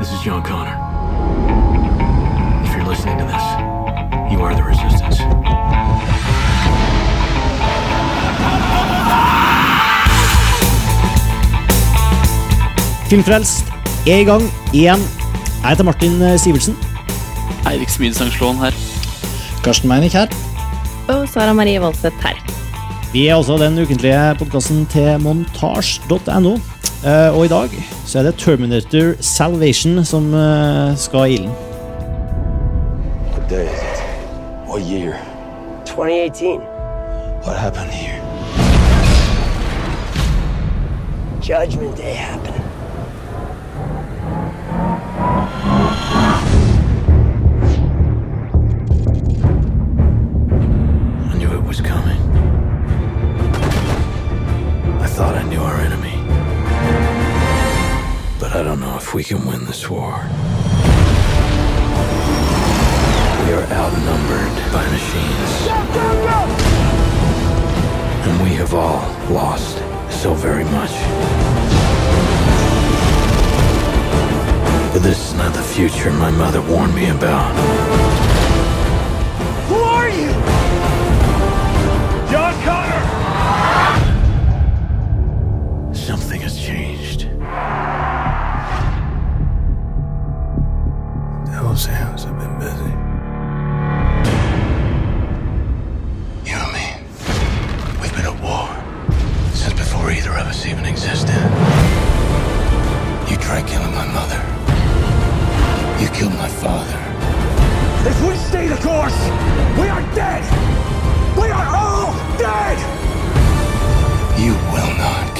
This is John Connor. If you're listening to this, you are the resistance. Filmfrelst er i gang igjen. Jeg heter Martin Sivertsen. Eirik Smid Sangslåen her. Karsten Meinick her. Og Sara Marie Voldseth her. Vi er også den ukentlige podkasten til montasj.no. Eh, Og i dag så er det Terminator Salvation som eh, skal i ilden. What year? 2018. What happened here? Judgment Day happened. I don't know if we can win this war. We are outnumbered by machines. And we have all lost so very much. But this is not the future my mother warned me about. Who are you? John Connor! Hands have been busy. You and me, we've been at war since before either of us even existed. You tried killing my mother. You killed my father. If we stay the course, we are dead. We are all dead. You will not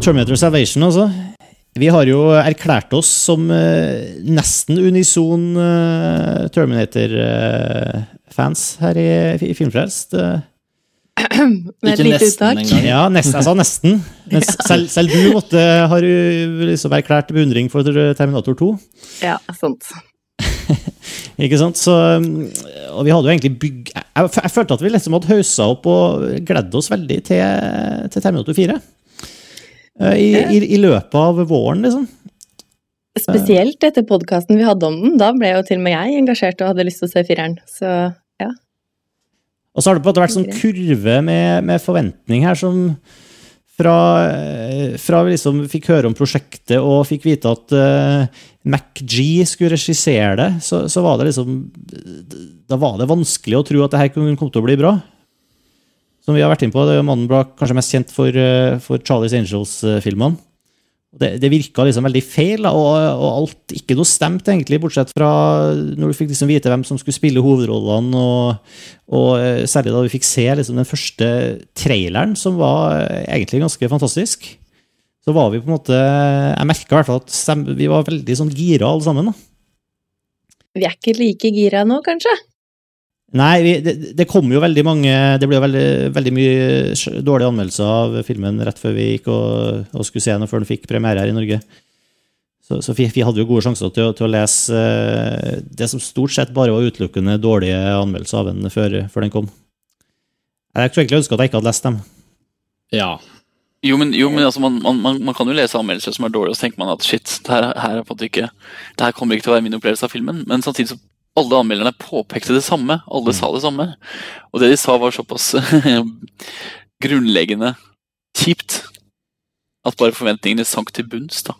Terminator Salvation, altså. Vi har jo erklært oss som eh, nesten unison eh, Terminator-fans her i, i Filmfrelst. Eh, Med et Ikke lite uttak. Ja, nesten, jeg sa nesten. Men selv, selv du måtte, har jo liksom erklært beundring for Terminator 2. Ja, sant. Ikke sant? Så, um, og vi hadde jo egentlig bygg... Jeg, jeg følte at vi liksom hadde haussa opp og gledd oss veldig til, til Terminator 4. Eh, I, i, I løpet av våren, liksom. Spesielt etter podkasten vi hadde om den. Da ble jo til og med jeg engasjert og hadde lyst til å se fireren. Så ja. Og så har det på en måte vært sånn kurve med, med forventning her som fra, eh, fra vi liksom fikk høre om prosjektet og fikk vite at uh, MacG skulle regissere det, så, så var det liksom Da var det vanskelig å tro at det her kunne komme til å bli bra. Som vi har vært inne på, det er jo mannen ble kanskje mest kjent for, eh, for Charlies Angels-filmene. Det, det virka liksom veldig feil, og, og alt ikke noe stemt, egentlig, bortsett fra når du fikk liksom vite hvem som skulle spille hovedrollene, og, og eh, særlig da vi fikk se liksom den første traileren, som var eh, egentlig ganske fantastisk. Så var vi på en måte Jeg merka i hvert fall at stem, vi var veldig sånn gira alle sammen. da. Vi er ikke like gira nå, kanskje? Nei, vi, det, det kom jo veldig mange Det ble jo veldig, veldig mye dårlige anmeldelser av filmen rett før vi gikk og, og skulle se den, og før den fikk premiere her i Norge. Så, så vi, vi hadde jo gode sjanser til, til å lese eh, det som stort sett bare var utelukkende dårlige anmeldelser av den før, før den kom. Jeg skulle egentlig ønske at jeg ikke hadde lest dem. Ja. Jo, men, jo, men altså, man, man, man, man kan jo lese anmeldelser som er dårlige, og så tenker man at shit, det her, her er ikke Det her kommer ikke til å være min opplevelse av filmen. Men samtidig så alle anmelderne påpekte det samme. Alle sa det samme. Og det de sa, var såpass grunnleggende kjipt at bare forventningene sank til bunns. da.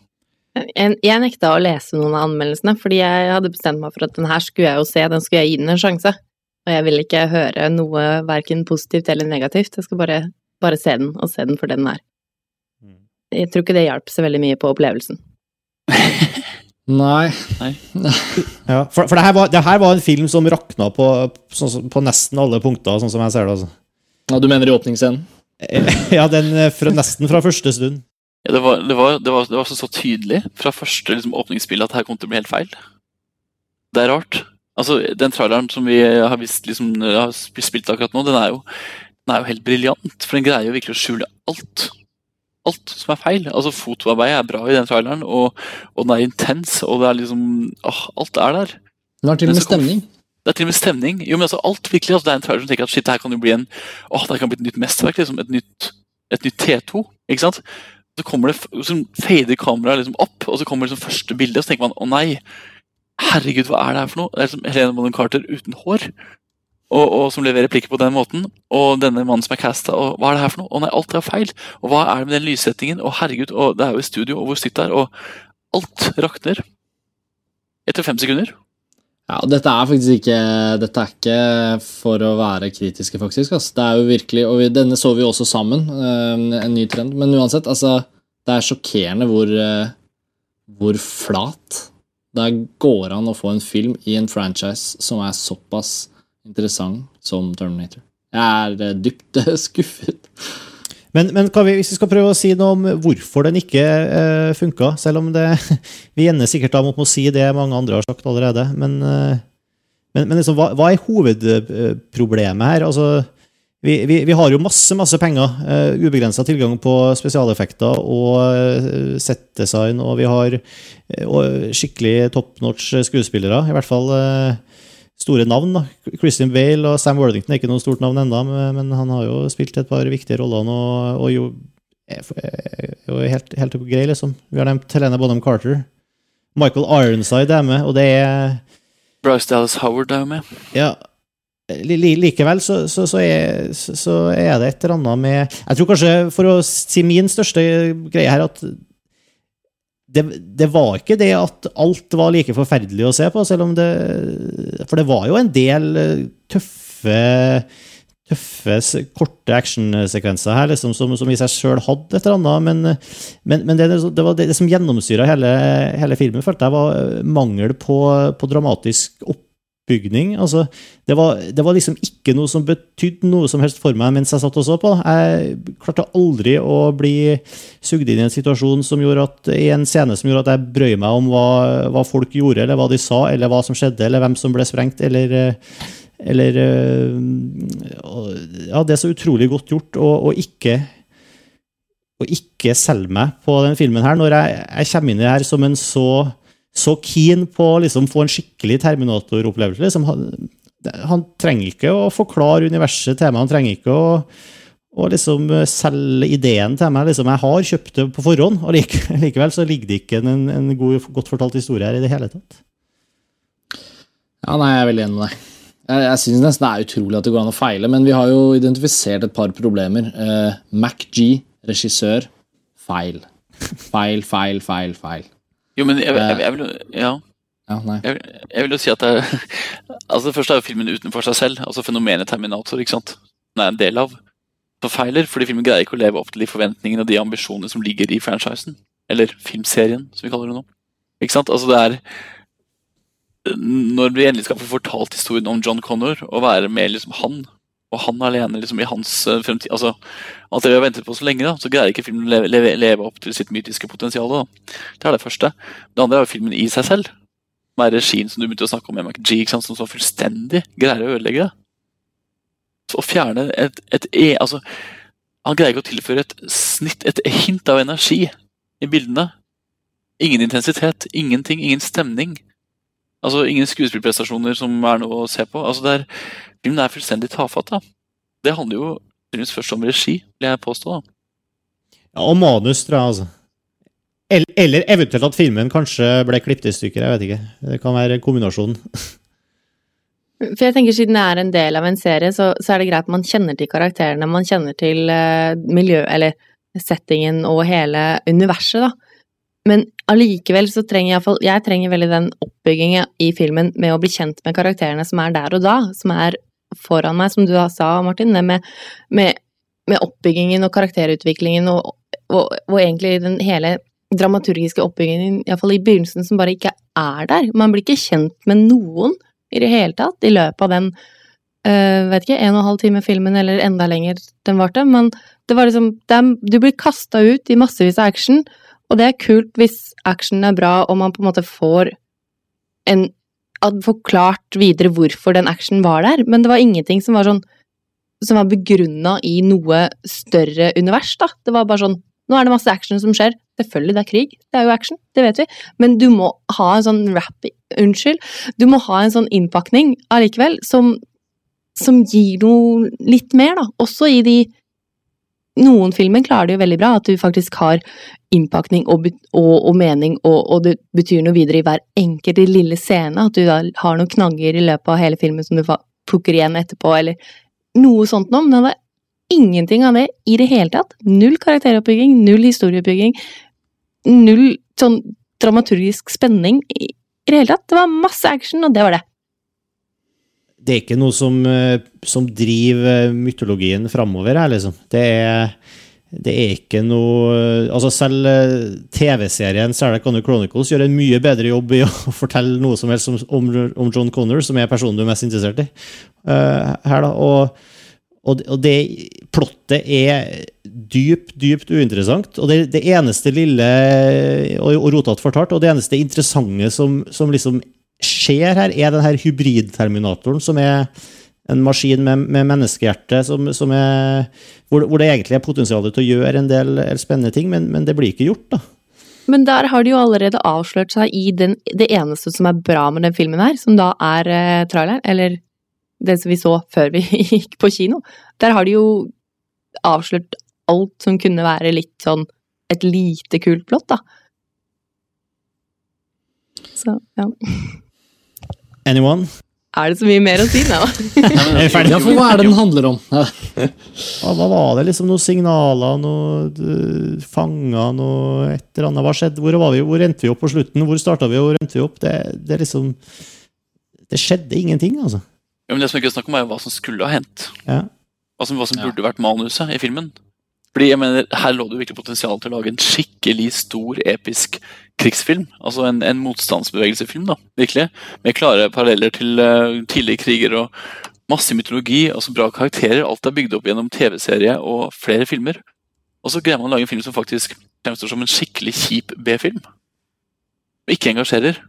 Jeg, jeg nekta å lese noen av anmeldelsene, fordi jeg hadde bestemt meg for at den her skulle jeg jo se, den skulle jeg gi den en sjanse. Og jeg vil ikke høre noe verken positivt eller negativt, jeg skal bare, bare se den, og se den for det den er. Jeg tror ikke det hjalp så veldig mye på opplevelsen. Nei. Ja, for for det, her var, det her var en film som rakna på, på, på nesten alle punkter, sånn som jeg ser det. altså. Ja, du mener i åpningsscenen? Ja, den eh, fra, nesten fra første stund. Ja, det, var, det, var, det, var, det var så, så tydelig fra første liksom, åpningsspill at her kom til å bli helt feil. Det er rart. Altså, Den traileren som vi har, vist, liksom, har spilt akkurat nå, den er jo, den er jo helt briljant. For den greier jo virkelig å skjule alt. Alt som er feil. Altså Fotoarbeidet er bra i den traileren, og, og den er intens. og det er liksom, åh, Alt er der. Den har til og med stemning. Det er til og med stemning. Jo, men altså alt virkelig, altså Det er en trailer som tenker at shit, det her kan jo bli en åh, det her kan bli et nytt mesterverk. liksom Et nytt, et nytt T2. ikke sant? Så kommer det, så fader kameraet liksom opp, og så kommer liksom første bilde, og så tenker man å nei, herregud, hva er det her for noe? Det er liksom Helene Bonham Carter uten hår, og, og som leverer replikker på den måten. Og denne mannen som er casta, og hva er det her for noe? Å nei, alt er feil. Og hva er det med den lyssettingen? Og herregud, og det er jo i studio, og hvor stygt det er, og alt rakner. Etter fem sekunder. Ja, og dette er faktisk ikke Dette er ikke for å være kritiske, faktisk. Altså. Det er jo virkelig, og vi, Denne så vi også sammen, eh, en ny trend. Men uansett, altså Det er sjokkerende hvor, eh, hvor flat det går an å få en film i en franchise som er såpass interessant som Terminator. Jeg er eh, dypt eh, skuffet. Men, men vi, hvis vi skal prøve å si noe om hvorfor den ikke uh, funka, selv om det Vi ender sikkert da mot å si det mange andre har sagt allerede, men, uh, men, men liksom, hva, hva er hovedproblemet her? Altså, vi, vi, vi har jo masse masse penger, uh, ubegrensa tilgang på spesialeffekter og uh, settdesign, og vi har uh, skikkelig top notch skuespillere, i hvert fall eh, store navn. da. Christian Bale og Sam Worthington er ikke noe stort navn ennå, men han har jo spilt et par viktige roller nå, og jo, er jo helt, helt grei, liksom. Vi har nevnt Helene Bonham Carter. Michael Ironside er med, og det er Bryce Dallas Howard er med. Ja, li, li, likevel så, så, så, er, så er det et eller annet med Jeg tror kanskje, for å si min største greie her, at det, det var ikke det at alt var like forferdelig å se på, selv om det For det var jo en del eh, tøffe tøffe, korte actionsekvenser her, liksom, som, som i seg sjøl hadde et eller annet. Men, men, men det, det var det, som gjennomsyra hele, hele filmen, følte jeg var mangel på, på dramatisk oppbygning. Altså, det, var, det var liksom ikke noe som betydde noe som helst for meg mens jeg satt og så på. Jeg klarte aldri å bli sugd inn i en situasjon som gjorde at, i en scene som gjorde at jeg brøy meg om hva, hva folk gjorde, eller hva de sa, eller hva som skjedde, eller hvem som ble sprengt, eller eh, eller øh, Ja, det er så utrolig godt gjort å ikke å ikke selge meg på den filmen her, når jeg, jeg kommer inn i det her som en så så keen på å liksom få en skikkelig Terminator-opplevelse. Liksom, han, han trenger ikke å forklare universet til meg, han trenger ikke å, å liksom selge ideen til meg. Liksom, jeg har kjøpt det på forhånd, og like, likevel så ligger det ikke en, en god, godt fortalt historie her i det hele tatt. Ja, nei, jeg er veldig enig med deg. Jeg, jeg synes nesten det er utrolig at det går an å feile, men vi har jo identifisert et par problemer. Uh, Mac G, regissør, feil. Feil, feil, feil, feil. Jo, men jeg, jeg, jeg, vil, jo- ja, Ja, nei. jeg, jeg vil jo si at det, altså Først er jo filmen utenfor seg selv. altså Fenomenet Terminator. ikke sant? Den er en del av. Forfeiler, fordi filmen greier ikke å leve opp til de forventningene og de ambisjonene som ligger i franchisen. Eller filmserien, som vi kaller det nå. Ikke sant? Altså det er Når vi endelig skal få fortalt historien om John Connor, og være med liksom han, og han alene liksom i hans eh, fremtid altså Alt det vi har ventet på så lenge, da, så greier ikke filmen å leve, leve, opp til sitt mytiske potensial. da. Det er det første. Det andre er jo filmen i seg selv. Med regien som du begynte å snakke om med McG, som så fullstendig greier å ødelegge det. Så å fjerne et, et e... Altså, han greier ikke å tilføre et snitt, et hint av energi i bildene. Ingen intensitet, ingenting, ingen stemning. Altså, Ingen skuespillprestasjoner som er noe å se på. Altså, det er, Filmen er fullstendig tafatt. da. Det handler jo synes, først om regi, vil jeg påstå. da. Ja, og manus, tror jeg, altså. Eller, eller eventuelt at filmen kanskje ble klippet i stykker. Jeg vet ikke. Det kan være kombinasjonen. For jeg tenker Siden det er en del av en serie, så, så er det greit at man kjenner til karakterene, man kjenner til uh, miljø, eller settingen og hele universet, da. Men allikevel så trenger jeg, jeg trenger veldig den oppbyggingen i filmen med å bli kjent med karakterene som er der og da, som er foran meg, som du sa, Martin. Det med, med, med oppbyggingen og karakterutviklingen og, og, og egentlig den hele dramaturgiske oppbyggingen, iallfall i begynnelsen, som bare ikke er der. Man blir ikke kjent med noen i det hele tatt i løpet av den øh, vet ikke, en og en halv time filmen, eller enda lenger den varte. Men det var liksom er, Du blir kasta ut i massevis av action, og det er kult hvis actionen er bra, og man på en måte får en Forklart videre hvorfor den actionen var der, men det var ingenting som var sånn som var begrunna i noe større univers, da. Det var bare sånn Nå er det masse action som skjer, Selvfølgelig, det er krig. Det er jo action, det vet vi. Men du må ha en sånn rap Unnskyld. Du må ha en sånn innpakning allikevel som, som gir noe litt mer, da. Også i de Noen filmer klarer det jo veldig bra, at du faktisk har innpakning og, og, og mening, og, og det betyr noe videre i hver enkelt lille scene. At du da har noen knagger i løpet av hele filmen som du plukker igjen etterpå, eller noe sånt noe. Men det er ingenting av det i det hele tatt. Null karakteroppbygging, null historieoppbygging, null sånn dramaturgisk spenning i det hele tatt. Det var masse action, og det var det. Det er ikke noe som, eh, som driver mytologien framover her, liksom. Det er, det er ikke noe Altså, selv eh, TV-serien Sarah Connor Chronicles gjør en mye bedre jobb i å fortelle noe som helst om, om, John Connor, som er personen du er mest interessert i. Uh, her, da. Og, og det plottet er dypt, dypt uinteressant. Og det, det eneste lille Og, og rotete fortalt, og det eneste interessante som, som liksom skjer her, er den her hybridterminatoren, som er en maskin med, med menneskehjerte, som, som er, hvor, hvor det egentlig er potensial til å gjøre en del spennende ting, men, men det blir ikke gjort, da. Men der har de jo allerede avslørt seg i den, det eneste som er bra med den filmen her, som da er eh, traileren, eller det som vi så før vi gikk på kino. Der har de jo avslørt alt som kunne være litt sånn et lite kult plott, da. Så, ja. Anyone? Er det så mye mer å si nå? Ja, for hva er det den handler om? Ja. Hva var det? liksom Noen signaler, noe uh, fanger, noe et eller annet? Hva skjedde? Hvor, var vi? hvor endte vi opp på slutten? Hvor starta vi, og hvor endte vi opp? Det, det er liksom Det skjedde ingenting, altså. Ja, men det som ikke er snakk om, er hva som skulle ha hendt. Ja. Hva som, hva som Ja. burde vært manuset i filmen. Fordi jeg mener, Her lå det jo virkelig potensial til å lage en skikkelig stor, episk krigsfilm. Altså en, en motstandsbevegelsefilm, da, virkelig. Med klare paralleller til uh, tidligere kriger og masse mytologi. altså Bra karakterer. Alt er bygd opp gjennom TV-serie og flere filmer. Og så greier man å lage en film som faktisk fremstår som en skikkelig kjip B-film. Og ikke engasjerer.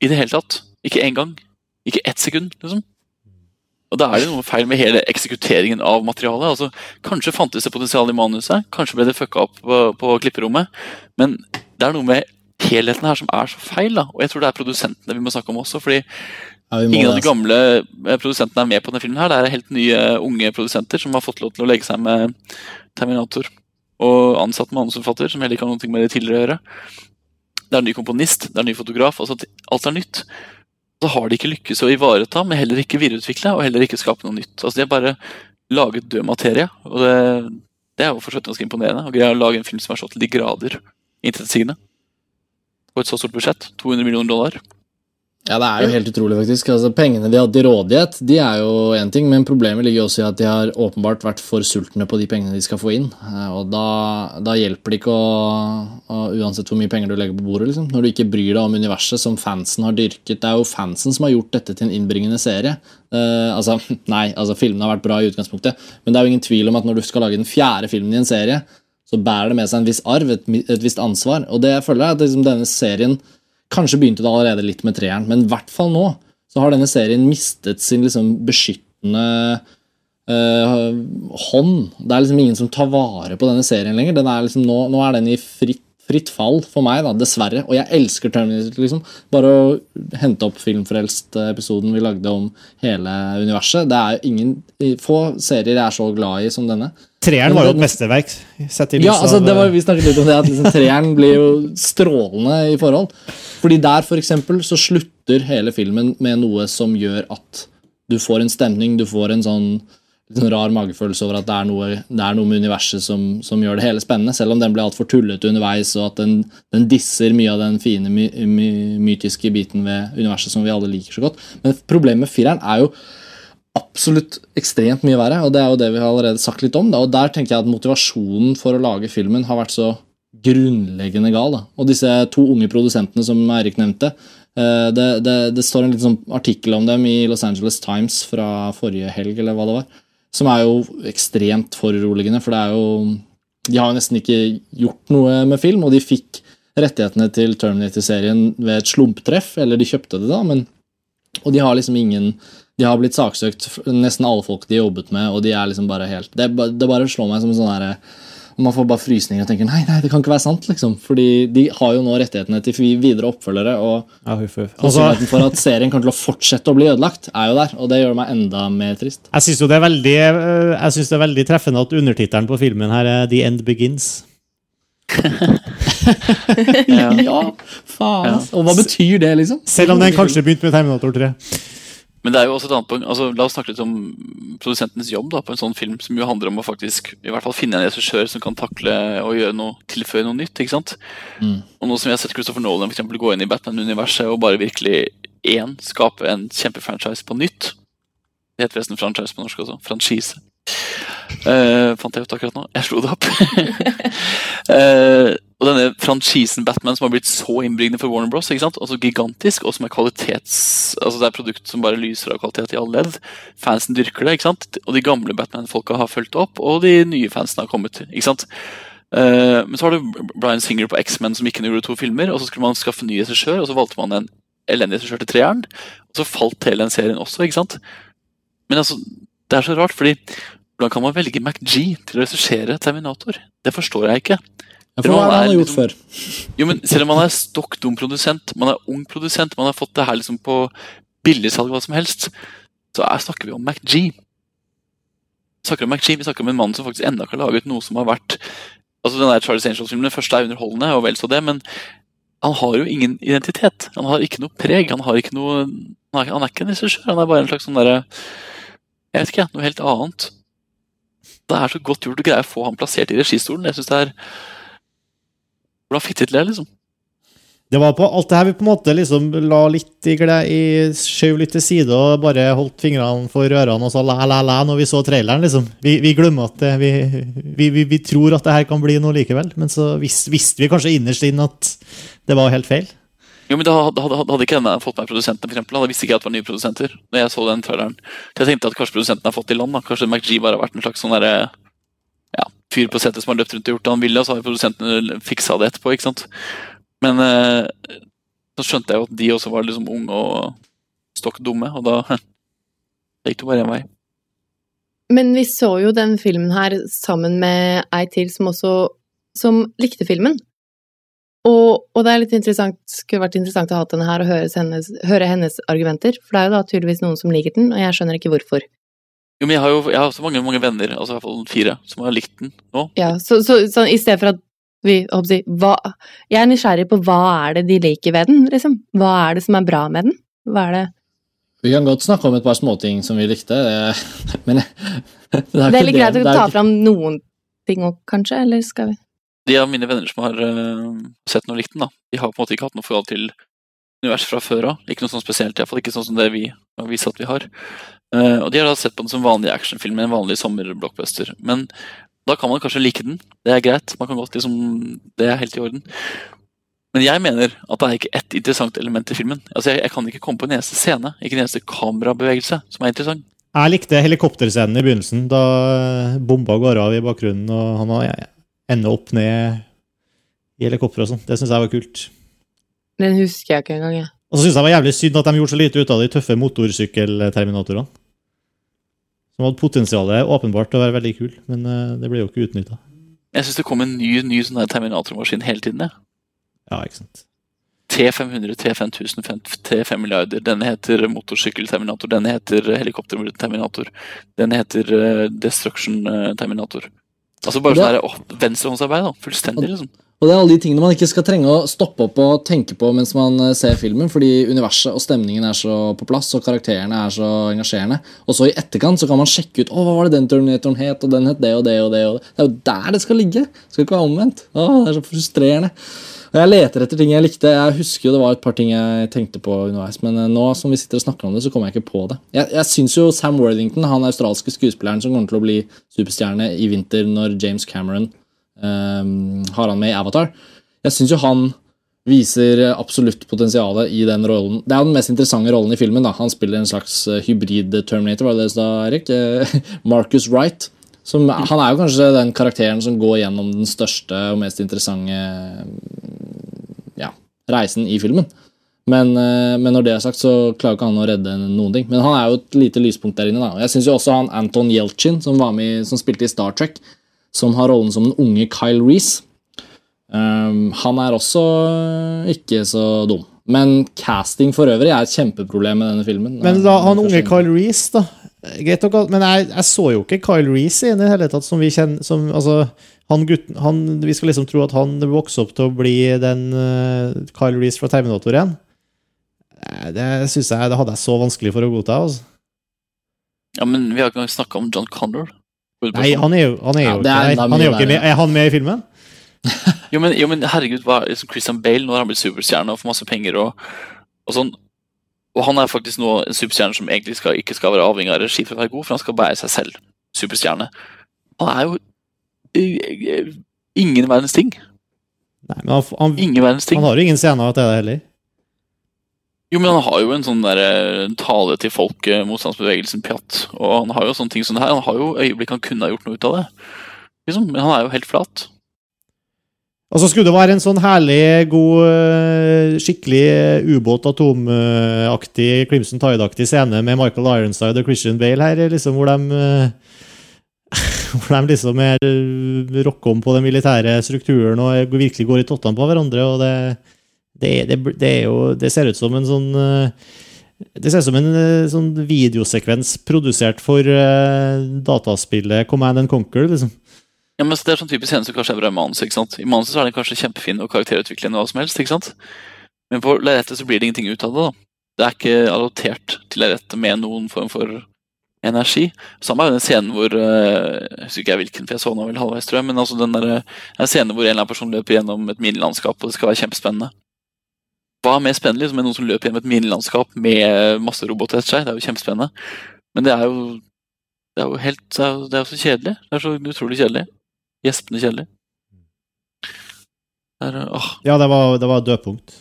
I det hele tatt. Ikke én gang. Ikke ett sekund, liksom. Og da er det noe feil med hele eksekuteringen av materialet. altså Kanskje fantes det potensial i manuset, kanskje ble det fucka opp på, på klipperommet. Men det er noe med helheten her som er så feil. da, Og jeg tror det er produsentene vi må snakke om også. fordi Ja, ingen av de gamle eh, produsentene er med på denne filmen. her, Det er helt nye unge produsenter som har fått lov til å legge seg med Terminator. Og ansatt manusforfatter, som heller ikke har noe med det tidligere å gjøre. Det er en ny komponist, det er en ny fotograf. altså Alt er nytt. Så har de ikke lykkes å ivareta, men heller ikke videreutvikle og heller ikke skape noe nytt. Altså De har bare laget død materie. og det, det er jo for ganske imponerende. Å greie å lage en film som er så til de grader intetsigende. På et så stort budsjett. 200 millioner dollar. Ja, det er jo helt utrolig, faktisk. Altså, Pengene de hadde til rådighet, de er jo én ting, men problemet ligger også i at de har åpenbart vært for sultne på de pengene de skal få inn. Eh, Og da, da hjelper det ikke å, å Uansett hvor mye penger du legger på bordet, liksom. Når du ikke bryr deg om universet som fansen har dyrket. Det er jo fansen som har gjort dette til en innbringende serie. Uh, altså, nei, altså filmene har vært bra i utgangspunktet, men det er jo ingen tvil om at når du skal lage den fjerde filmen i en serie, så bærer det med seg en viss arv, et, et visst ansvar. Og det jeg føler er at liksom, denne serien Kanskje begynte det allerede litt med treeren, men i hvert fall nå så har denne serien mistet sin liksom beskyttende øh, hånd. Det er liksom ingen som tar vare på denne serien lenger. Er liksom, nå, nå er den i fritt, fritt fall for meg, da, dessverre. Og jeg elsker Terminator. liksom. Bare å hente opp Filmfrelst-episoden vi lagde om hele universet. Det er ingen, Få serier jeg er så glad i som denne. Treeren var jo et mesterverk. Sett i Ja, altså det var, Vi snakket litt om det, at liksom, treeren blir jo strålende i forhold. Fordi der for eksempel, så slutter hele filmen med noe som gjør at du får en stemning, du får en sånn, litt sånn rar magefølelse over at det er noe, det er noe med universet som, som gjør det hele spennende, selv om den blir altfor tullete underveis, og at den, den disser mye av den fine my, my, mytiske biten ved universet som vi alle liker så godt. Men problemet med fireren er jo absolutt ekstremt mye verre, og det er jo det vi har allerede sagt litt om. Da. Og der tenker jeg at motivasjonen for å lage filmen har vært så grunnleggende gal. Da. Og disse to unge produsentene som Eirik nevnte, eh, det, det, det står en litt sånn artikkel om dem i Los Angeles Times fra forrige helg, eller hva det var, som er jo ekstremt foruroligende, for det er jo De har jo nesten ikke gjort noe med film, og de fikk rettighetene til Terminator-serien ved et slumptreff, eller de kjøpte det da, men og de har liksom ingen De har blitt saksøkt, nesten alle folk de jobbet med, og de er liksom bare helt Det, det bare slår meg som en sånn derre Og man får bare frysninger og tenker nei, nei, det kan ikke være sant. liksom. Fordi de har jo nå rettighetene til videre oppfølgere, og Ja, huff, huff. Altså, sannsynligheten for at serien kommer til å fortsette å bli ødelagt, er jo der. Og det gjør meg enda mer trist. jeg syns jo det veldig Jeg synes det er veldig treffende at undertittelen på filmen her er 'The End Begins'. Ja. Ja, faen. Ja. Og hva betyr det, liksom? Selv om den kanskje begynte med Terminator 3. Men det er jo også et annet poeng. Altså, la oss snakke litt om produsentens jobb da, på en sånn film, som jo handler om å faktisk i hvert fall finne en regissør som kan takle og gjøre noe, tilføye noe nytt. ikke sant? Mm. Og nå som vi har sett Christopher Nolan for eksempel, gå inn i Batman-universet og bare virkelig én skape en kjempefranchise på nytt. Det heter forresten franchise på norsk også. Franchise. Uh, fant jeg ut akkurat nå. Jeg slo det opp. Eh, og denne franchisen Batman som har blitt så innbringende for Warner Bros. ikke sant? Altså gigantisk, og som er kvalitets... Altså det er produkt som bare lyser av kvalitet i alle ledd. Fansen dyrker det, ikke sant? Og de gamle Batman-folka har fulgt opp, og de nye fansene har kommet. ikke sant? Uh, men så har du Bryan Singer på X-Men som ikke gjorde to filmer, og så skulle man skaffe ny regissør, og så valgte man en elendig regissør til treeren, og så falt hele den serien også, ikke sant? Men altså, det er så rart, fordi hvordan kan man velge MacG til å regissere Terminator? Det forstår jeg ikke. Ja, for hva er det han har gjort liksom- før? Jo, men Selv om man er stokk dum produsent, man er ung produsent, man har fått det her liksom på billigsalg, hva som helst, så er, snakker vi om MacG. Vi snakker om MacG, vi snakker om en mann som faktisk ennå ikke har laget noe som har vært Altså Den der Charles Angels-filmen den første er underholdende, og vel så det, men han har jo ingen identitet. Han har ikke noe preg. Han har ikke noe Han er, han er ikke en regissør, han er bare en slags sånn derre Jeg vet ikke, noe helt annet. Det er så godt gjort å greie å få han plassert i registolen. Jeg synes det er Hvordan fikk de til det, liksom? Det var på alt det her vi på en måte liksom la litt i gled, i, skjøv litt til side og bare holdt fingrene for ørene og sa la, la, la når vi så traileren, liksom. Vi, vi glemmer at det, vi, vi, vi, vi tror at det her kan bli noe likevel, men så vis, visste vi kanskje innerst inn at det var helt feil. Jo, men da hadde, hadde, hadde ikke denne fått produsentene, for eksempel. Da visste ikke jeg at det var nye produsenter. Når jeg så den traileren. Så jeg tenkte at kanskje produsenten har fått i land. da. Kanskje MacG bare har vært en slags sånn derre fyr på settet som har løpt rundt og gjort det han ville, og så har produsentene fiksa det etterpå. ikke sant? Men eh, så skjønte jeg jo at de også var liksom unge og stokk dumme, og da gikk det bare én vei. Men vi så jo den filmen her sammen med ei til som også som likte filmen. Og, og det er litt interessant, skulle vært interessant å ha denne her og høre hennes, høre hennes argumenter, for det er jo da tydeligvis noen som liker den, og jeg skjønner ikke hvorfor. Jo, men jeg har jo jeg har så mange, mange venner, altså i hvert fall fire, som har likt den nå. Ja, så, så, så i stedet for at vi håper jeg, hva, Jeg er nysgjerrig på hva er det de liker ved den, liksom? Hva er det som er bra med den? Hva er det Vi kan godt snakke om et par småting som vi likte, det- men det er, Det er ikke litt greit å ta ikke- fram noen ting òg, kanskje, eller skal vi de av mine venner som har uh, sett den og likt den, da, de har på en måte ikke hatt noe forhold til univers fra før av. Ikke noe sånn spesielt, i hvert fall ikke sånn som det vi har vist at vi har. Uh, og de har da sett på den som vanlig actionfilm, en vanlig sommerblockbuster. Men da kan man kanskje like den. Det er greit. Man kan godt liksom Det er helt i orden. Men jeg mener at det er ikke ett interessant element i filmen. Altså jeg, jeg kan ikke komme på en eneste scene, ikke en eneste kamerabevegelse som er interessant. Jeg likte helikopterscenen i begynnelsen, da bomba går av i bakgrunnen, og han har- ender opp ned i helikopteret og sånn. Det syns jeg var kult. Den husker jeg ikke engang, jeg. Og så syns jeg det var jævlig synd at de gjorde så lite ut av de tøffe motorsykkelterminatorene. Som hadde potensialet åpenbart til å være veldig kul, men eh, det ble jo ikke utnytta. Jeg syns det kom en ny, ny sånn der Terminator-maskin hele tiden. jeg. Ja, ikke sant. T500, T5000, T5 milliarder. Denne heter motorsykkelterminator. Denne heter helikopterterminator. Denne heter eh, destruction eh, terminator. Altså bare sånn åh, venstrehåndsarbeid, da. Fullstendig, liksom. Og det er alle de tingene man ikke skal trenge å stoppe opp og tenke på mens man eh, ser filmen, fordi universet og stemningen er så på plass, og karakterene er så engasjerende. Og så i etterkant så kan man sjekke ut å, hva var det den Terminatoren het, og den het det og det og det. og Det Det er jo der det skal ligge! Det skal ikke være omvendt. Å, det er så frustrerende. Og Jeg leter etter ting jeg likte. Jeg husker jo det var et par ting jeg tenkte på underveis, men eh, nå som vi sitter og snakker om det, så kommer jeg ikke på det. Jeg, jeg syns jo Sam Worthington, han australske skuespilleren som kommer til å bli superstjerne i vinter når James Cameron ehm, har han med i Avatar. Jeg syns jo han viser absolutt potensialet i den rollen. Det er jo den mest interessante rollen i filmen. da. Han spiller en slags eh, hybrid-terminator, var det det du sa, Erik? Eh, Marcus Wright. Som, han er jo kanskje den karakteren som går gjennom den største og mest interessante ja, reisen i filmen. Men, eh, men når det er sagt, så klarer ikke han å redde noen ting. Men han er jo et lite lyspunkt der inne. da. Jeg syns også han Anton Yelchin, som, med, som spilte i Star Trek, som har rollen som den unge Kyle Reece. Um, han er også ikke så dum. Men casting for øvrig er et kjempeproblem med denne filmen. Men da, han unge Kyle Reece, da. Greit nok, men jeg, jeg, så jo ikke Kyle Reece i det hele tatt som vi kjenner som, altså, han gutten, han, Vi skal liksom tro at han vokser opp til å bli den uh, Kyle Reece fra Terminator igjen. Det synes jeg, det hadde jeg så vanskelig for å godta. Altså. Ja, men vi har ikke engang snakka om John Connor. Nei, han er jo, han er jo ja, ikke, han er jo ikke med. Er han med i filmen? jo, men, jo, men herregud, hva, liksom Christian Bale nå har han blitt superstjerne og får masse penger og, og sånn. Og han er faktisk nå en superstjerne som egentlig skal, ikke skal være avhengig av regi for å være god, for han skal bære seg selv. Superstjerne. Han er jo ingen verdens ting. Nei, men han, han, ingen verdens ting. Han har jo ingen scener til det heller. Jo, men han har jo en sånn der, tale til folket, motstandsbevegelsen, pjatt. Og han har jo sånne ting som det her. Han har jo øyeblikk han kunne ha gjort noe ut av det. Liksom, men han er jo helt flat. Og så skulle det være en sånn herlig, god, eh, skikkelig eh, ubåt, atomaktig, Crimson Tide-aktig scene med Michael Ironside og Christian Bale her, liksom, hvor de eh, hvor de liksom er rocke om på den militære strukturen og virkelig går i tottene på hverandre. og det, det, det, det, jo, det ser ut som en sånn det ser ut som en sånn videosekvens produsert for dataspillet Command and Conquer. liksom. Ja, men Det er sånn typisk scene som kanskje er bra i manuset. ikke sant? I manuset er den kanskje kjempefin og karakterutviklende, hva som helst, ikke sant? Men på lerretet så blir det ingenting ut av det. da. Det er ikke allotert til lerretet med noen form for energi. Samme er jo den scenen hvor eh, Jeg husker ikke hvilken, for jeg så den vel halvveis, tror jeg. Men altså den der, en scene hvor en eller annen person løper gjennom et minilandskap, og det skal være kjempespennende. Hva er mer spennende liksom, enn noen som løper gjennom et minilandskap med masse roboter etter seg? Det er jo kjempespennende. Men det er jo det er jo helt Det er det er så kjedelig. Det er så utrolig kjedelig. Gjespende kjedelig. Der, ja, det var, det var dødpunkt.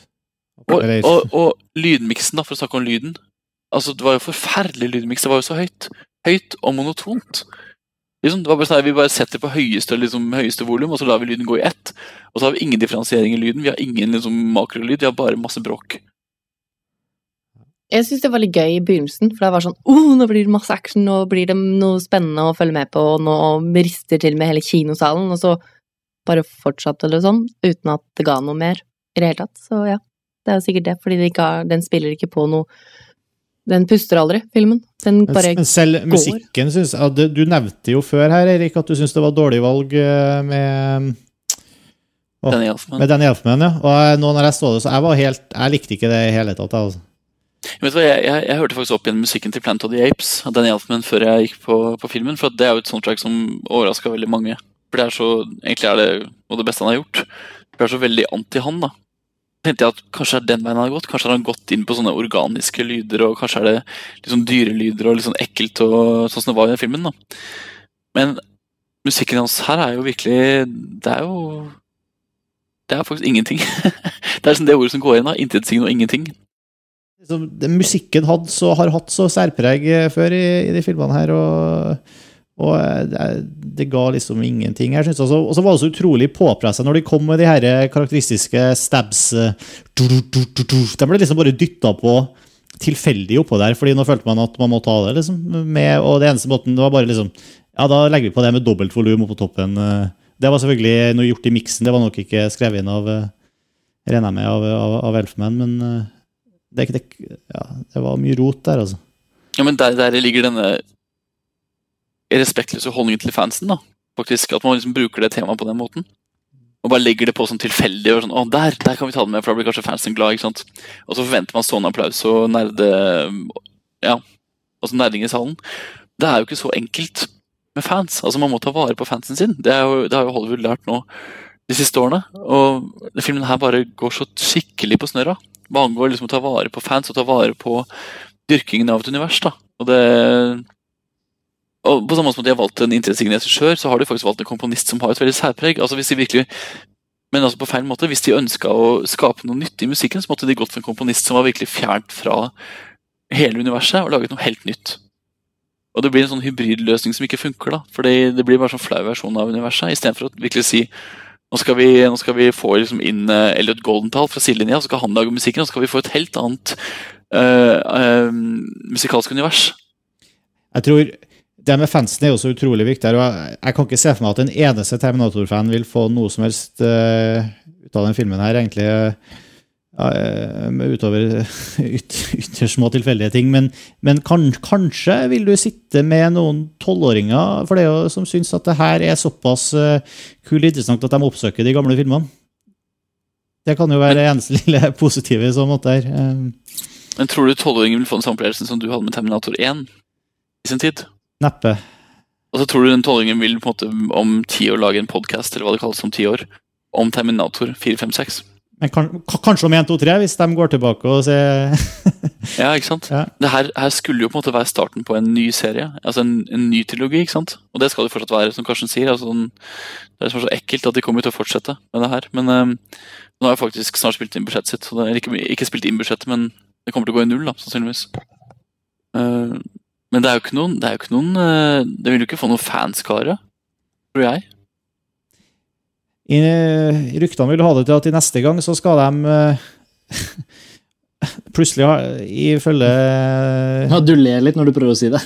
Og, og, og, lydmiksen, da, for å snakke om lyden. Altså, Det var jo forferdelig lydmiks. Det var jo så høyt. Høyt og monotont. Liksom, det var bare sånn Vi bare setter på høyeste, liksom, høyeste volum, og så lar vi lyden gå i ett. Og så har vi ingen differensiering i lyden. Vi har ingen liksom, makrolyd, vi har bare masse bråk. Jeg syns det var litt gøy i begynnelsen, for det var sånn oh, nå blir det masse action, nå blir det noe spennende å følge med på, og nå rister til med hele kinosalen, og så bare fortsatte det sånn, uten at det ga noe mer i det hele tatt. Så ja, det er jo sikkert det, fordi de har, den spiller ikke på noe Den puster aldri, filmen. Den bare Men selv går. musikken syns jeg Du nevnte jo før her, Erik, at du syns det var dårlig valg eh, med å, Danny Elfman. Med Danny Elfman, ja. Og nå når jeg så det, så jeg var helt Jeg likte ikke det i hele tatt. altså. Vet du hva, jeg, jeg, jeg, hørte faktisk opp igjen musikken til Plant of the Apes av Danny Elfman før jeg gikk på, på, filmen. For det er jo et soundtrack som overraska veldig mange. For det er så, Egentlig er det jo det beste han har gjort. Det er så veldig anti han, da. Tenkte jeg at Kanskje er den veien han har gått. Kanskje han gått inn på sånne organiske lyder, og kanskje er det liksom dyrelyder og litt sånn ekkelt, og sånn som det var i den filmen. da. Men musikken hans her er jo virkelig Det er jo Det er faktisk ingenting. det er liksom det ordet som går igjen. da, Intetsigende og ingenting. Musikken så, har hatt så særpreg eh, før i, i de filmene her, og, og eh, det, det, ga liksom ingenting. Jeg synes Og så var det så utrolig påpressa når de kom med de her karakteristiske stabs. Du, de ble liksom bare dytta på tilfeldig oppå der, fordi nå følte man at man må ta det. liksom, med, Og det eneste måten det var bare liksom Ja, da legger vi på det med dobbelt volum oppå toppen. Det var selvfølgelig noe gjort i miksen, det var nok ikke skrevet inn av regner med av, av, av Elfman, men det, det, ja, det, var mye rot der, altså. Ja, men der, der ligger denne respektløse holdningen til fansen, da. Faktisk, At man liksom bruker det temaet på den måten. Og bare legger det på sånn tilfeldig. og sånn, å der, der kan vi ta det med, for da blir kanskje fansen glad. ikke sant? Og så forventer man sånn applaus og nerde ja, altså nerding i salen. Det er jo ikke så enkelt med fans. altså Man må ta vare på fansen sin. Det, jo, det har jo Hollywood lært nå de siste årene. Og filmen her bare går så skikkelig på snørra hva angår liksom å ta vare på fans og ta vare på dyrkingen av et univers. da. Og det og På samme måte som de har valgt en interessesignert regissør, så har de faktisk valgt en komponist som har et veldig særpreg. altså hvis de virkelig men altså på feil måte. Hvis de ønska å skape noe nytt i musikken, så måtte de gått for en komponist som var virkelig fjernt fra hele universet, og laget noe helt nytt. Og det blir en sånn hybridløsning som ikke funker, da. For det blir bare sånn flau versjon av universet, istedenfor å virkelig si nå skal vi, nå skal vi få liksom inn uh, Elliot Goldenthal fra sidelinja, så skal han lage musikken. Og så skal vi få et helt annet uh, uh, musikalsk univers. Jeg tror det med fansen er jo så utrolig viktig. og Jeg, jeg kan ikke se for meg at en eneste Terminator-fan vil få noe som helst uh, ut av den filmen her, egentlig. Uh, utover yt, ytterst små tilfeldige ting. Men, men kan, kanskje vil du sitte med noen tolvåringer for det jo som syns at det her er såpass uh, kult interessant at de oppsøker de gamle filmene. Det kan jo være det eneste lille positive i så måte her. Eh, Men tror du tolvåringen vil få den samme opplevelsen som du hadde med Terminator 1 i sin tid? Neppe. Og så tror du den tolvingen vil på en måte om ti år lage en podkast eller hva det kalles om ti år, om Terminator 4, 5, 6? Men kan, kanskje om 1, 2, 3, hvis de går tilbake og ser Ja, ikke sant? Ja. Det her, her skulle jo på en måte være starten på en ny serie. Altså en, en ny trilogi, ikke sant? Og det skal det fortsatt være, som Karsten sier. Altså, det er så ekkelt at de kommer til å fortsette med det her. Men um, nå har jeg faktisk snart spilt inn budsjettet sitt. så det- ikke, ikke spilt inn budsjettet, men det kommer til å gå i null, da, sannsynligvis. Eh, men det er jo ikke noen Det er jo ikke noen eh, Det vil jo ikke få noen fanskare, tror jeg. I, i ryktene vil ha det til at i neste gang så skal de uh, plutselig ha, ifølge Ja, du ler litt når du prøver å si det.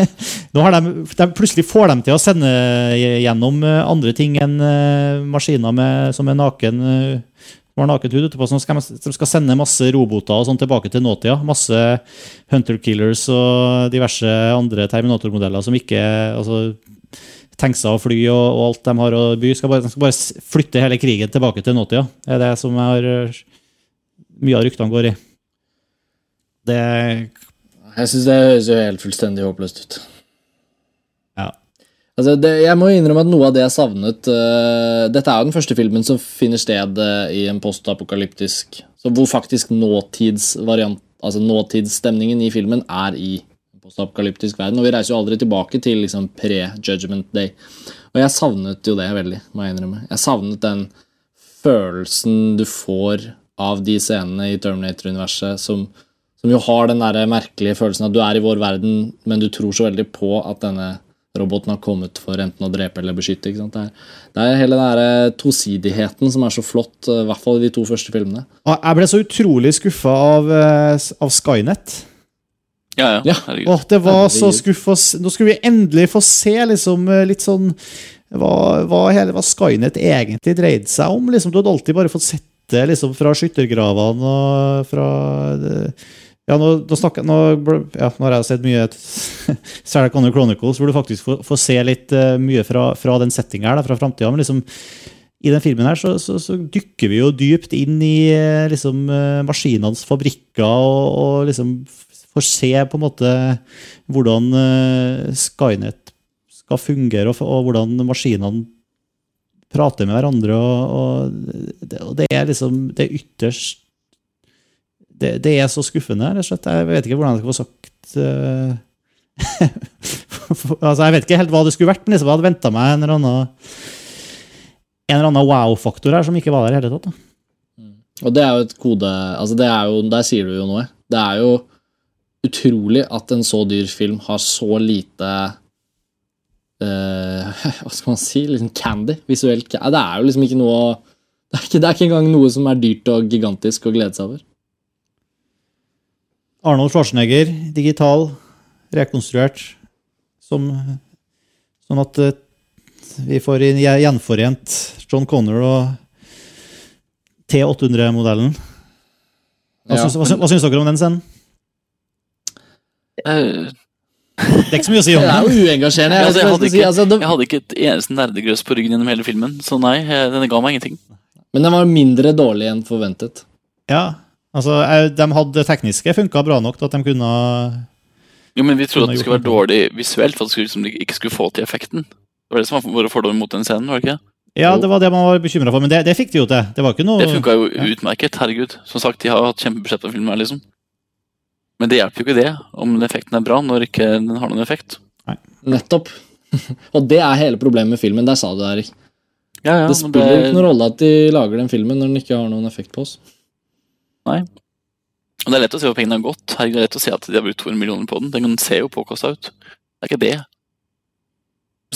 Nå har de, de plutselig får dem til å sende gjennom eh, andre ting enn eh, maskiner med, som er naken eh, som har nakent hud etterpå. som skal, de skal sende masse roboter og sånn tilbake til nåtida. Masse Hunter Killers og diverse andre Terminator-modeller som ikke altså, tankser og fly og, og alt de har å by. Skal bare, de skal bare flytte hele krigen tilbake til nåtida. Det er det som jeg har, eh, mye av ryktene går i. Det Jeg syns det høres jo helt fullstendig håpløst ut. Altså, det, jeg må innrømme at noe av det jeg savnet uh, Dette er jo den første filmen som finner sted uh, i en postapokalyptisk Hvor faktisk nåtidsvariant Altså nåtidsstemningen i filmen er i en postapokalyptisk verden. Og vi reiser jo aldri tilbake til liksom pre-judgment day. Og jeg savnet jo det veldig, må jeg innrømme. Jeg savnet den følelsen du får av de scenene i Terminator-universet som som jo har den der merkelige følelsen at du er i vår verden, men du tror så veldig på at denne roboten har kommet for enten å drepe eller beskytte. ikke sant? Det er, det er hele den der tosidigheten som er så flott, eh, i hvert fall i de to første filmene. Og Jeg ble så utrolig skuffa av, eh, av Skynet. Ja, ja. Ja. Åh, det var så skuffa Nå skulle vi endelig få se liksom eh, litt sånn hva, hva, hele, hva Skynet egentlig dreide seg om. liksom Du hadde alltid bare fått sett det liksom fra skyttergravene og fra det, Ja, nå, snakker, nå, ja, nå har jeg sett mye Sarah Connor Chronicles, hvor du faktisk får, får se litt uh, mye fra, fra den settinga her, da, fra framtida. Men liksom i den filmen her så, så, så dykker vi jo dypt inn i eh, liksom, eh, maskinenes fabrikker og, og liksom får se på en måte hvordan uh, Skynet skal fungere, og, og hvordan maskinene prater med hverandre. Og, og, det, og det er liksom det er ytterst det, det er så skuffende, rett og slett. Jeg vet ikke hvordan jeg skal få sagt uh, altså, Jeg vet ikke helt hva det skulle vært, men liksom, jeg hadde venta meg en eller annen en eller annen wow-faktor her som ikke var der i hele tatt. Da. Og det er jo et kode altså det er jo, Der sier du jo noe. Det er jo utrolig at en så dyr film har så lite uh, Hva skal man si? Liksom candy. Visuelt. Det er jo liksom ikke noe det er, ikke, det er ikke engang noe som er dyrt og gigantisk å glede seg over. Arnold Schwarzenegger, digital, rekonstruert, som, sånn at eh, vi får gjenforent John Connor og T800-modellen. Hva, Ja. syns- hva, hva syns dere om den scenen? Eh, Det er ikke så mye å si om Det er den. jo uengasjerende. Jeg, altså, jeg, hadde ikke, jeg hadde ikke et eneste nerdegrøs på ryggen gjennom hele filmen, så nei, denne ga meg ingenting. men den var mindre dårlig enn forventet. Ja, altså, jeg- de hadde det tekniske funka bra nok til at de kunne Jo, men Vi trodde at det skulle være dårlig visuelt, for at det liksom, ikke skulle få til effekten. Det var det som var våre fordommer mot den scenen, var det ikke? Ja, det var det man var bekymra for, men det, det fikk de jo til. Det var ikke noe Det funka jo utmerket, herregud. Som sagt, de har hatt kjempebudsjett på filmen her, liksom. Men det hjelper jo ikke det, om effekten er bra, når ikke den har noen effekt. Nettopp. Og det er hele problemet med filmen. Der sa du det, Erik. Ja, ja, det men spiller jo ikke noen rolle at de lager den filmen når den ikke har noen effekt på oss. Og det er lett å se hvor pengene har gått. Herregud, det er lett å se at de har brukt 200 millioner på den. Den ser jo påkosta ut. Det er ikke det.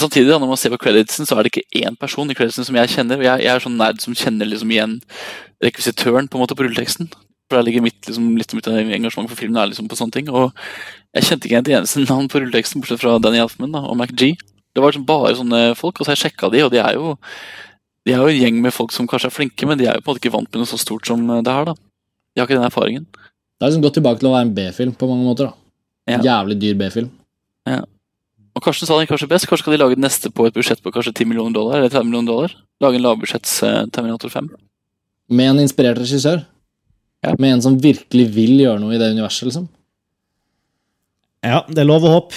Samtidig, da, når man ser på creditsen, så er det ikke én person i creditsen som jeg kjenner. og Jeg, jeg er sånn nerd som kjenner liksom igjen rekvisitøren på en måte på rulleteksten. For der ligger mitt, liksom, litt mitt engasjement for filmen er liksom på sånne ting. Og jeg kjente ikke et eneste navn på rulleteksten, bortsett fra Danny Alfman da, og MacG. Det var liksom bare sånne folk, og så har jeg sjekka de, og de er jo de er jo en gjeng med folk som kanskje er flinke, men de er jo på en måte ikke vant med noe så stort som det her. da. De har ikke den erfaringen. Det er liksom gått tilbake til å være en B-film på mange måter. da. Ja. Jævlig dyr B-film. Ja. Og Karsten sa det kanskje best. Kanskje skal de lage det neste på et budsjett på kanskje 10 millioner dollar? eller 30 millioner dollar? Lage en lavbudsjetts eh, Terminator 5. Med en inspirert regissør. Ja. Med en som virkelig vil gjøre noe i det universet, liksom. Ja, det er lov å håpe.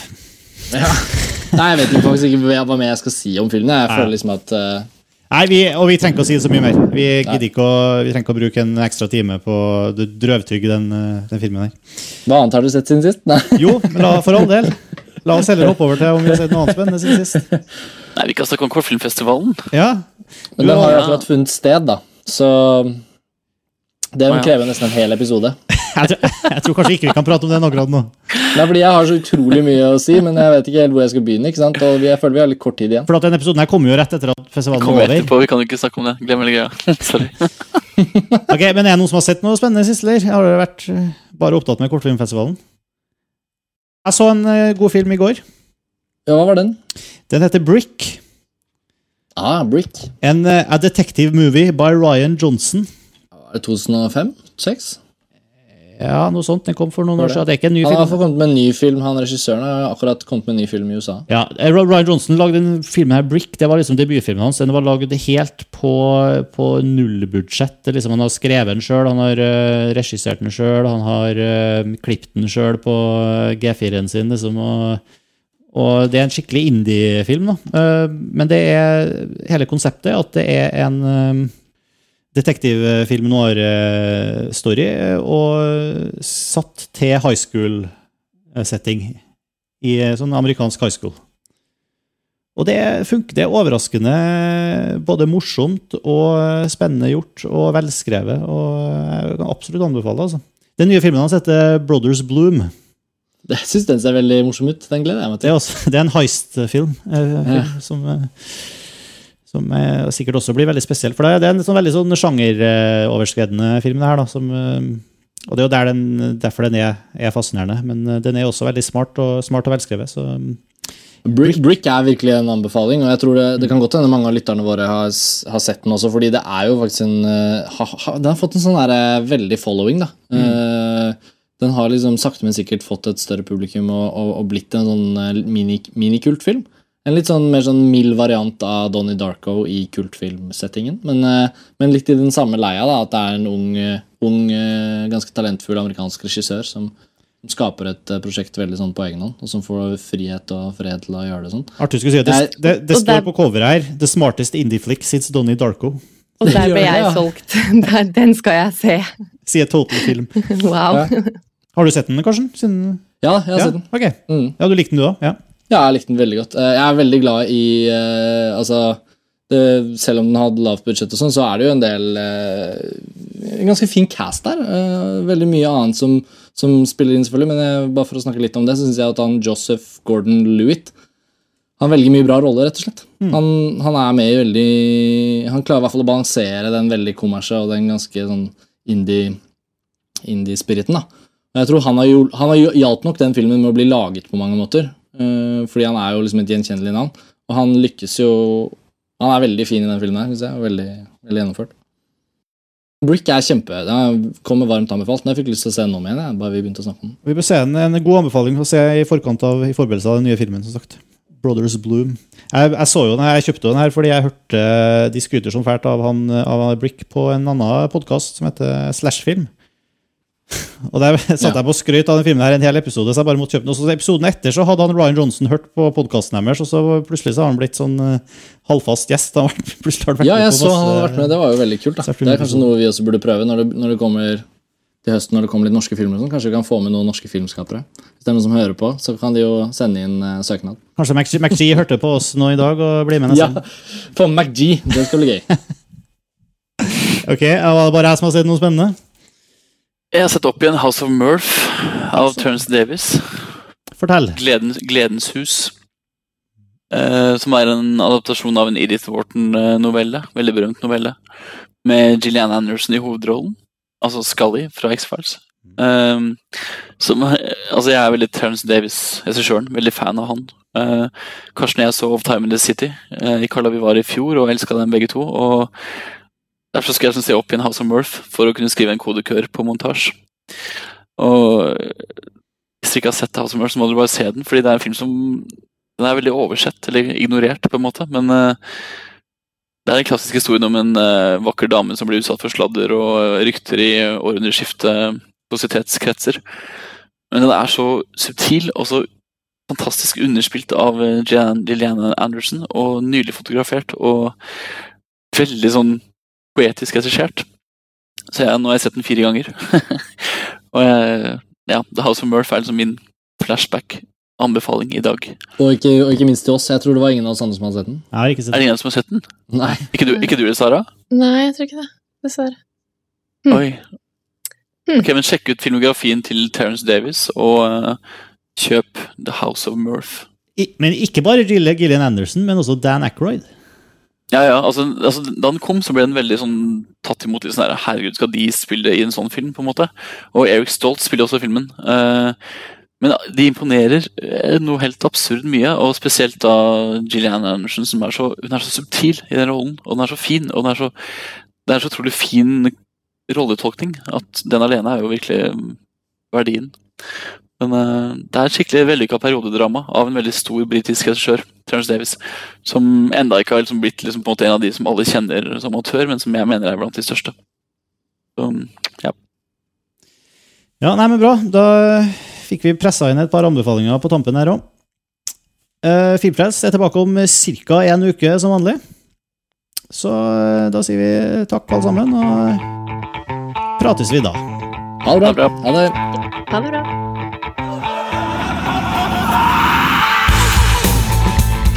Nei, jeg vet faktisk ikke hva hva mer jeg skal si om filmen. Jeg føler liksom at eh, Nei, vi, Og vi trenger ikke å si så mye mer. Vi gidder ikke å, vi trenger ikke å bruke en ekstra time på å drøvtygge den, eh, den filmen her. Hva annet har du sett siden sist? Nei. Jo, men la, for all del. La oss heller hoppe over til om vi har sett noe annet spennende siden sist. Nei, vi kan snakke om Kortfilmfestivalen. Ja, Men den har jo akkurat funnet sted, da. Så det krever nesten en hel episode. Jeg, tror, jeg tror kanskje ikke vi kan prate om den akkurat nå. Det er fordi jeg har så utrolig mye å si, men jeg vet ikke helt hvor jeg skal begynne. ikke sant? Og jeg føler vi har litt kort tid igjen. For at Denne episoden her kommer jo rett etter at festivalen er over. etterpå, vi kan jo ikke snakke om det. Glem hele greia. Sorry. Ok, Men er det noen som har sett noe spennende sist, eller? Har dere vært eh, bare opptatt med kortfilmfestivalen? Jeg så en eh, god film i går. Ja, hva var den? Den heter Brick. Ah, Brick. En eh, a detective movie by Ryan Johnson. Var det 2005? 2006? Ja, noe sånt. Den kom for noen år siden. Det er ikke en ny Han har film. kommet med en ny film. Han regissøren har akkurat kommet med en ny film i USA. Ja, eh, Ryan Johnson lagde den filmen her, Brick. Det var liksom debutfilmen hans. Den var lagd helt på, på nullbudsjett. Liksom, han har skrevet den sjøl, han har uh, regissert den sjøl, han har uh, klippet den sjøl på eh, G4-en sin. Liksom, og, og det er en skikkelig indie-film. da. Eh, men det er hele konseptet at det er en detektivfilm noir-story, og satt til high school-setting. I eh, sånn amerikansk high school. Og det funker. Det er overraskende både morsomt og spennende gjort, og velskrevet. Og jeg kan absolutt anbefale altså. Den nye filmen hans heter Brothers Bloom. Jeg syns den ser veldig morsom ut. Den gleder jeg meg Det er, også, det er en heist-film. eh, Ja. som, eh, som er, sikkert også blir veldig spesiell. For det er- en sånn veldig sånn sjangeroverskredende film, det her. da, som, eh, Og det er jo der den, derfor den er, er fascinerende. Men eh, den er også veldig smart og, smart og velskrevet. så... mm, Brick, Brick er virkelig en anbefaling, og jeg tror det, det kan godt hende mange av lytterne våre har, har sett den også, fordi det er jo faktisk en eh, ha, ha, Den har fått en sånn der, veldig following, da. Eh, den har liksom sakte, men sikkert fått et større publikum og, og, og blitt en sånn eh, mini, minikultfilm. En litt sånn mer sånn mild variant av Donnie Darko i kultfilmsettingen. Men, eh, men litt i den samme leia, da, at det er en ung, eh, ung eh, ganske talentfull amerikansk regissør som, som skaper et prosjekt veldig sånn på egen hånd, og som får frihet og fred til å gjøre det sånn. Artur skulle si at det, det, det står der- på coveret her 'The smartest indie flick since Donnie Darko'. Og der ble jeg solgt. Den skal jeg se. Sier Total Film. Wow. Ja. Har du sett den, Karsten? Siden, Ja, jeg har ja? sett den. Ok. Mm. Ja, du likte den du òg? Ja. Ja, jeg likte den veldig godt. Eh, Jeg er veldig glad i eh, Altså, det, selv om den hadde lavt budsjett, og sånn, så er det jo en del eh, En ganske fin cast der. Veldig mye annet som, som spiller inn, selvfølgelig. Men jeg, bare for å snakke litt om det, så syns jeg at han Joseph Gordon-Lewitt han velger mye bra roller, rett og slett. Han, han er med i veldig Han klarer i hvert fall å balansere den veldig kommersielle og den ganske sånn indie- indie-spiriten. da. Og jeg tror Han har, han har hjalp nok den filmen med å bli laget på mange måter. Eh, fordi han er jo liksom et gjenkjennelig navn. Og han lykkes jo Han er veldig fin i den filmen her, syns jeg. Veldig, veldig gjennomført. Brick er kjempe Den kommer varmt anbefalt, men jeg fikk lyst til å se den om igjen. Jeg, bare vi begynte å snakke om den. Vi bør se en, en god anbefaling å se i forkant av i forberedelse av den nye filmen. som sagt. Brothers Bloom. Jeg, jeg så jo den, jeg kjøpte den her fordi jeg hørte de skryter som fælt av, han, av Brick på en annen podkast som heter Slashfilm. Og der satt Ja. jeg på skrøyt av den filmen her en hel episode, så jeg bare måtte kjøpe den. Og så episoden etter så hadde han Ryan Johnson hørt på podkasten deres, og så plutselig så har han blitt sånn uh, halvfast gjest. Han har vært, plutselig har vært Ja, jeg på så han hadde vært med. Det var jo veldig kult. da. Det er kanskje noe vi også burde prøve når det, når det kommer til høsten når det kommer litt norske filmer. sånn. Kanskje vi kan få med noen norske filmskapere. Hvis det er noen som hører på, så kan de jo sende inn uh, søknad. Kanskje McG hørte på oss nå i dag og blir med Ja, nesten. Få med MacG. Det skal bli gøy. Ok, Var det bare jeg som har sett noe spennende? Jeg har sett opp igjen House of Murph av Terence Davis. Fortell. Gledens, Gledens hus. Uh, som er en adaptasjon av en Edith Wharton-novelle. Veldig berømt novelle. Med Gillian Anderson i hovedrollen. altså Scully fra X-Files. Um, som, altså jeg er veldig Terence Davis-regissøren, veldig fan av han. Uh, Karsten og jeg så Of Time in the City uh, i Carla vi var i fjor, og elska dem begge to. og Derfor skal jeg se opp i en House of Murph for å kunne skrive en kodekør på montasje. Og hvis dere ikke har sett House of Murph, så må dere bare se den, fordi det er en film som den er veldig oversett, eller ignorert, på en måte. Men uh, det er den klassiske historien om en uh, vakker dame som blir utsatt for sladder og rykter i århundreskiftet posititetskretser. Men den er så subtil og så fantastisk underspilt av Liliane Anderson, og nylig fotografert og veldig sånn poetisk regissert. Så jeg, nå har jeg sett den fire ganger. og jeg, ja, The House of Murph er liksom min flashback-anbefaling i dag. Og ikke, og ikke, minst til oss. Jeg tror det var ingen av oss andre som hadde sett den. Jeg har ikke sett den. Er det ingen som har sett den? Nei. Ikke du, ikke du Sara? Nei, jeg tror ikke det. Dessverre. Hm. Oi. Hm. Ok, men Sjekk ut filmografien til Terence Davis, og uh, kjøp The House of Murph. I, men ikke bare Gillian Anderson, men også Dan Ackroyd. Ja, ja, altså, altså, Da den kom, så ble den veldig sånn tatt imot litt sånn her Herregud, skal de spille i en sånn film? på en måte? Og Eric Stolt spiller også filmen. Uh, men de imponerer eh, noe helt absurd mye, og spesielt da Gillian Anderson, som er så, hun er så subtil i den rollen. Og den er så fin, og den er så, det er så utrolig fin rolletolkning at den alene er jo virkelig mm, verdien. Men uh, det er et skikkelig vellykka periodedrama av en veldig stor britisk regissør, Terence Davis, som enda ikke har liksom blitt liksom på en måte en av de som alle kjenner som amatør, men som jeg mener er blant de største. Um, ja. ja, nei, men bra. Da fikk vi pressa inn et par anbefalinger på tampen her òg. Uh, Filmpress er tilbake om ca. en uke som vanlig. Så uh, da sier vi takk, alle sammen, og prates vi da. Ha det bra. Ha det. Ha det bra.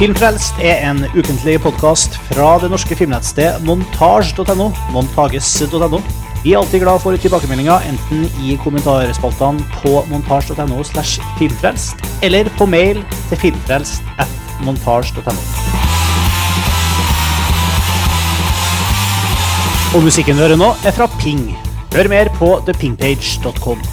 Filmfrelst er en ukentlig podkast fra det norske filmnettstedet montasj.no. montages.no. Vi er alltid glad for tilbakemeldinger, enten i kommentarspaltene på montasj.no slash filmfrelst, eller på mail til filmfrelst at montasj.no. Og musikken du hører nå, er fra Ping. Hør mer på thepingpage.com.